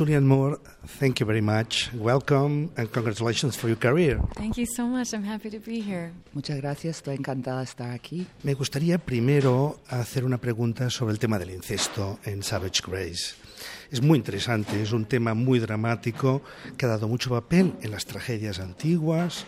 Julianne Moore, thank you very much. Welcome and congratulations for your career. Thank you so much. I'm happy to be here. Muchas gracias, estoy encantada de estar aquí. Me gustaría primero hacer una pregunta sobre el tema del incesto en Savage Grace. Es muy interesante, es un tema muy dramático que ha dado mucho papel en las tragedias antiguas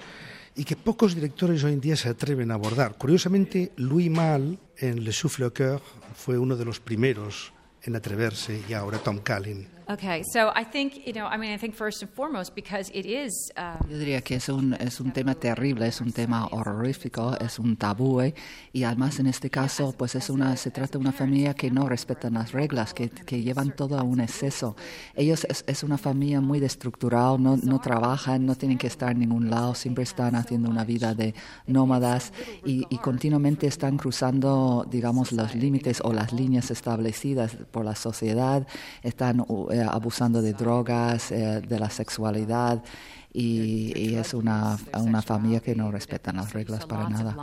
y que pocos directores hoy en día se atreven a abordar. Curiosamente, Louis Malle en Le Souffle au Coeur fue uno de los primeros en atreverse y ahora Tom Callan. Okay, so I think, you know, I mean, I think first and foremost because it is. Uh, Yo diría que es un, es un tema terrible, es un tema horrorífico, es un tabú ¿eh? y además en este caso pues es una, se trata de una familia que no respeta las reglas, que, que llevan todo a un exceso. Ellos es, es una familia muy destructurada, no, no trabajan, no tienen que estar en ningún lado, siempre están haciendo una vida de nómadas y, y continuamente están cruzando, digamos, los límites o las líneas establecidas por la sociedad, están eh, abusando de drogas, eh, de la sexualidad. Y, y, es una, una familia que no respeta las reglas para nada.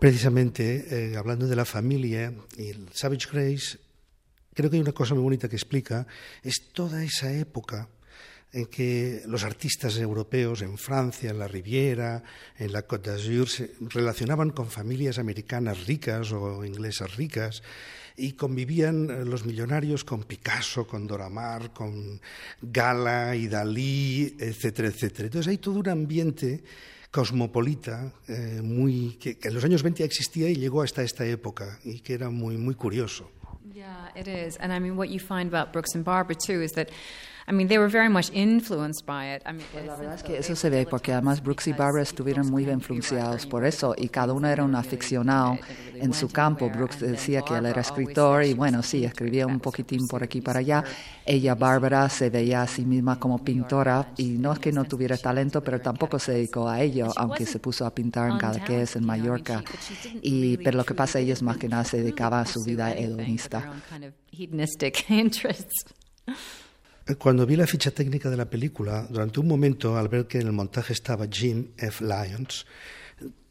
Precisamente, eh, hablando de la familia y el Savage Grace, creo que hay una cosa muy bonita que explica, es toda esa época en que los artistas europeos en Francia, en la Riviera, en la Côte d'Azur, se relacionaban con familias americanas ricas o inglesas ricas y convivían eh, los millonarios con Picasso, con Doramar, con Gala y Dalí, etcétera, etcétera. Entonces hay todo un ambiente cosmopolita eh, muy que, que, en los años 20 existía y llegó hasta esta época y que era muy muy curioso. Yeah, it is. And I mean what you find about Brooks and Barbara too is that I mean, they were very much influenced by it. I mean, pues la verdad es que eso se ve porque además Brooks y Barbara estuvieron muy influenciados por eso y cada uno era un aficionado en su campo. Brooks decía que él era escritor y bueno, sí, escribía un poquitín por aquí y para allá. Ella, Bárbara, se veía a sí misma como pintora y no es que no tuviera talento, pero tampoco se dedicó a ello, aunque se puso a pintar en Cadaqués, en Mallorca. Y, pero lo que pasa, ellos más que nada se dedicaban a su vida hedonista. Cuando vi la ficha técnica de la película, durante un momento, al ver que en el montaje estaba Jim F. Lyons,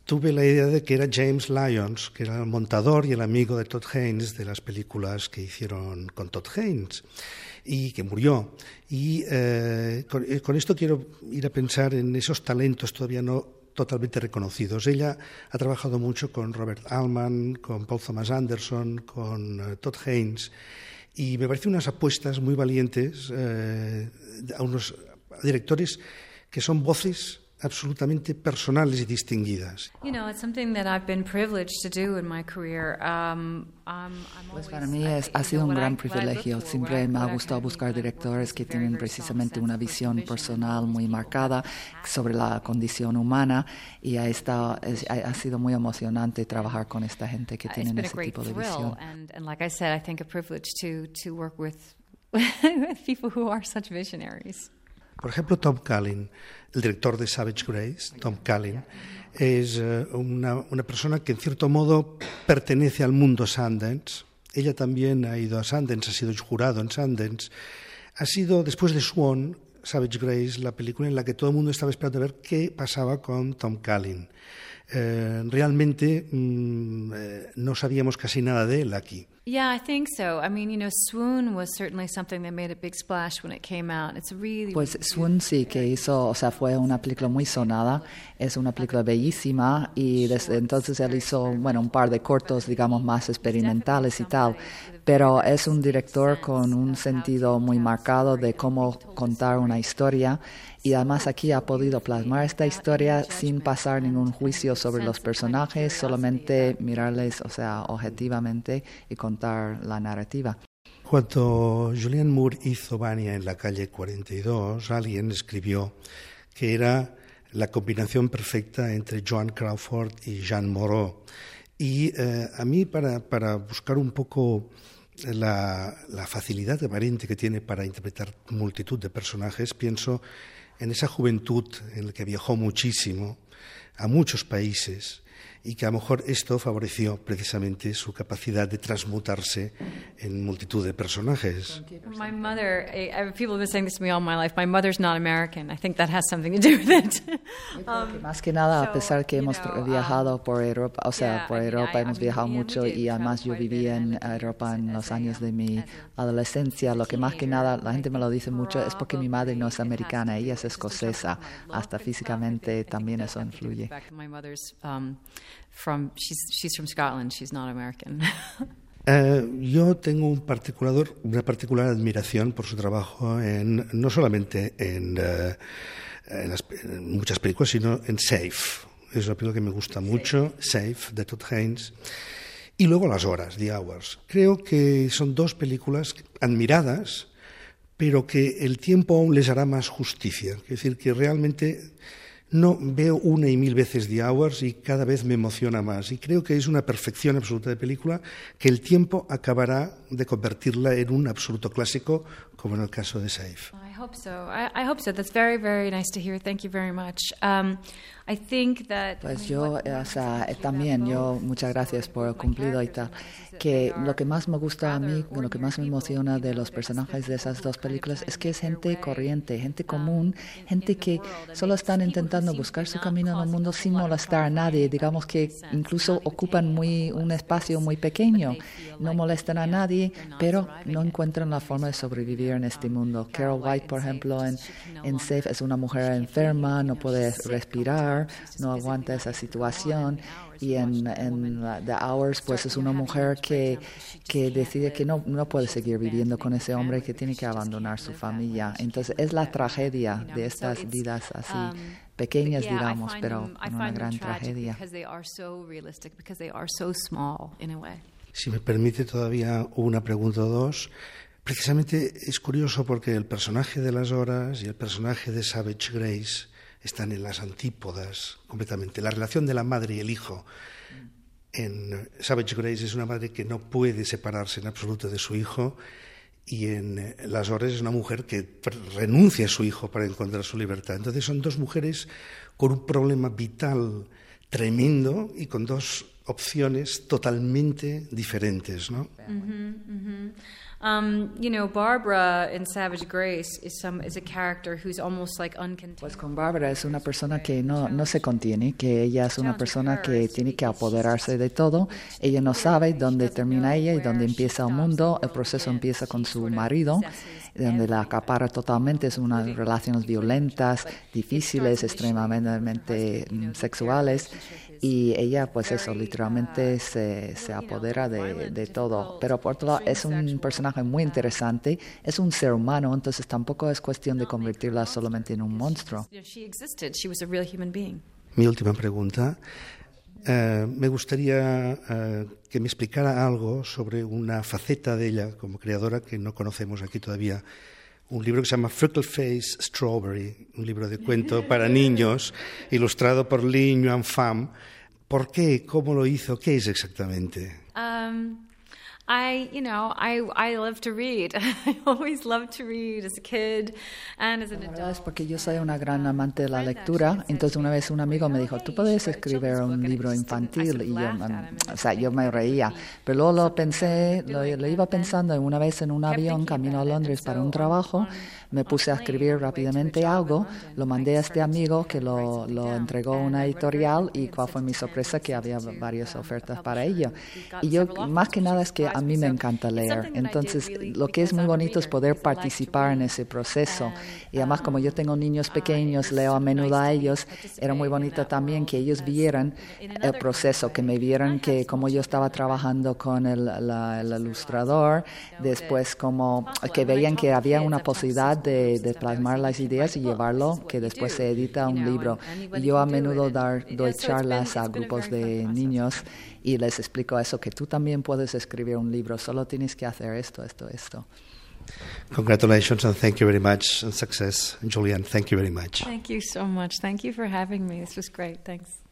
tuve la idea de que era James Lyons, que era el montador y el amigo de Todd Haynes de las películas que hicieron con Todd Haynes y que murió. Y eh, con, con esto quiero ir a pensar en esos talentos todavía no totalmente reconocidos. Ella ha trabajado mucho con Robert Altman, con Paul Thomas Anderson, con uh, Todd Haynes, y me parecen unas apuestas muy valientes eh, a unos directores que son voces absolutamente personales y distinguidas. Pues para mí es, ha sido un gran privilegio. Siempre me ha gustado buscar directores que tienen precisamente una visión personal muy marcada sobre la condición humana y ha, estado, es, ha, sido muy emocionante trabajar con esta gente que tiene ese tipo de visión. And, and like I said, I think a privilege to, to work with people who are such visionaries. Por ejemplo, Tom Callan, el director de Savage Grace, Tom Callan, es una, una, persona que en cierto modo pertenece al mundo Sundance. Ella también ha ido a Sundance, ha sido jurado en Sundance. Ha sido, después de Swan, Savage Grace, la película en la que todo el mundo estaba esperando a ver qué pasaba con Tom Callan. Eh, realmente mm, eh, no sabíamos casi nada de él aquí. Yeah, I think so. I mean, you know, Swoon was certainly something that made a big splash when it came out. It's really Pues Swoon sí que hizo, o sea, fue una película muy sonada. Es una película bellísima y desde entonces él hizo, bueno, un par de cortos, digamos, más experimentales y tal. Pero es un director con un sentido muy marcado de cómo contar una historia y además aquí ha podido plasmar esta historia sin pasar ningún juicio sobre los personajes, solamente mirarles, o sea, objetivamente y contar la. Cuando Julian Moore hizo Vania en la calle 42, alguien escribió que era la combinación perfecta entre Joan Crawford y Jean Moreau. Y eh, a mí, para, para buscar un poco la, la, facilidad aparente que tiene para interpretar multitud de personajes, pienso en esa juventud en la que viajó muchísimo a muchos países y que a lo mejor esto favoreció precisamente su capacidad de transmutarse en multitud de personajes. My mother, I, I, people have been saying this to me all my life. My mother's not American. I think that has something to do with it. Um, más que nada, a pesar que hemos viajado por Europa, o sea, por Europa hemos viajado mucho y además yo viví en Europa en los años de mi adolescencia, lo que más que nada la gente me lo dice mucho es porque mi madre no es americana, ella es escocesa, hasta físicamente también eso influye. From she's she's from Scotland. She's not American. Uh, yo tengo un particular, una particular admiración por su trabajo en, no solamente en, uh, en, las, en, muchas películas, sino en Safe. Es una película que me gusta mucho, Safe, de Todd Haynes. Y luego Las Horas, The Hours. Creo que son dos películas admiradas, pero que el tiempo aún les hará más justicia. Es decir, que realmente no veo una y mil veces The Hours y cada vez me emociona más. Y creo que es una perfección absoluta de película que el tiempo acabará de convertirla en un absoluto clásico, como en el caso de Safe. I hope so. I, I hope so. That's very, very nice to hear. Thank you very much. Um, I think that, pues yo, o sea, también, yo, muchas gracias por el cumplido y tal que lo que más me gusta a mí, lo que más me emociona de los personajes de esas dos películas es que es gente corriente, gente común, gente que solo están intentando buscar su camino en el mundo sin molestar a nadie, digamos que incluso ocupan muy un espacio muy pequeño, no molestan a nadie, pero no encuentran la forma de sobrevivir en este mundo. Carol White, por ejemplo, en, en Safe es una mujer enferma, no puede respirar, no aguanta esa situación y en, en The Hours pues es una mujer que, que decide que no, no puede seguir viviendo con ese hombre que tiene que abandonar su familia. Entonces es la tragedia de estas vidas así pequeñas, digamos, pero con una gran tragedia. Si me permite todavía una pregunta o dos. Precisamente es curioso porque el personaje de las horas y el personaje de Savage Grace están en las antípodas completamente. La relación de la madre y el hijo en Savage Grace es una madre que no puede separarse en absoluto de su hijo y en Las Horas es una mujer que renuncia a su hijo para encontrar su libertad. Entonces son dos mujeres con un problema vital tremendo y con dos opciones totalmente diferentes, ¿no? Um, you know, Barbara in Savage Grace is some is a character who's almost like uncontained. Pues con Barbara es una persona que no, no se contiene, que ella es una persona que tiene que apoderarse de todo. Ella no sabe dónde termina ella y dónde empieza el mundo. El proceso empieza con su marido, donde la acapara totalmente. Es unas relaciones violentas, difíciles, extremadamente mm, sexuales y ella pues eso literalmente se, se apodera de, de, todo. Pero por otro lado es un personaje muy interesante es un ser humano entonces tampoco es cuestión de convertirla solamente en un monstruo. Mi última pregunta eh, me gustaría eh, que me explicara algo sobre una faceta de ella como creadora que no conocemos aquí todavía un libro que se llama Freckle Face Strawberry, un libro de cuento para niños, ilustrado por Lin Yuan Pham. ¿Por qué? ¿Cómo lo hizo? ¿Qué es exactamente? Um, I, you know, I, I love to read. I always loved to read as a kid and as an adult. Es porque yo soy una gran amante de la lectura. Entonces una vez un amigo me dijo, tú puedes escribir un libro infantil. Y yo, o sea, yo me reía. Pero luego lo pensé, lo, lo iba pensando una vez en un avión camino a Londres para un trabajo me puse a escribir rápidamente algo, lo mandé a este amigo que lo, lo entregó a una editorial y cuál fue mi sorpresa que había varias ofertas para ello. Y yo más que nada es que a mí me encanta leer, entonces lo que es muy bonito es poder participar en ese proceso. Y además como yo tengo niños pequeños, leo a menudo a ellos, era muy bonito también que ellos vieran el proceso, que me vieran que como yo estaba trabajando con el, el ilustrador, después como que veían que había una posibilidad de, plasmar las ideas y llevarlo, que después se edita un libro. Yo a menudo dar, doy charlas a grupos de niños y les explico eso, que tú también puedes escribir un libro, solo tienes que hacer esto, esto, esto. Congratulations and thank you very much and success. Julian, thank you very much. Thank you so much. Thank you for having me. This was great. Thanks.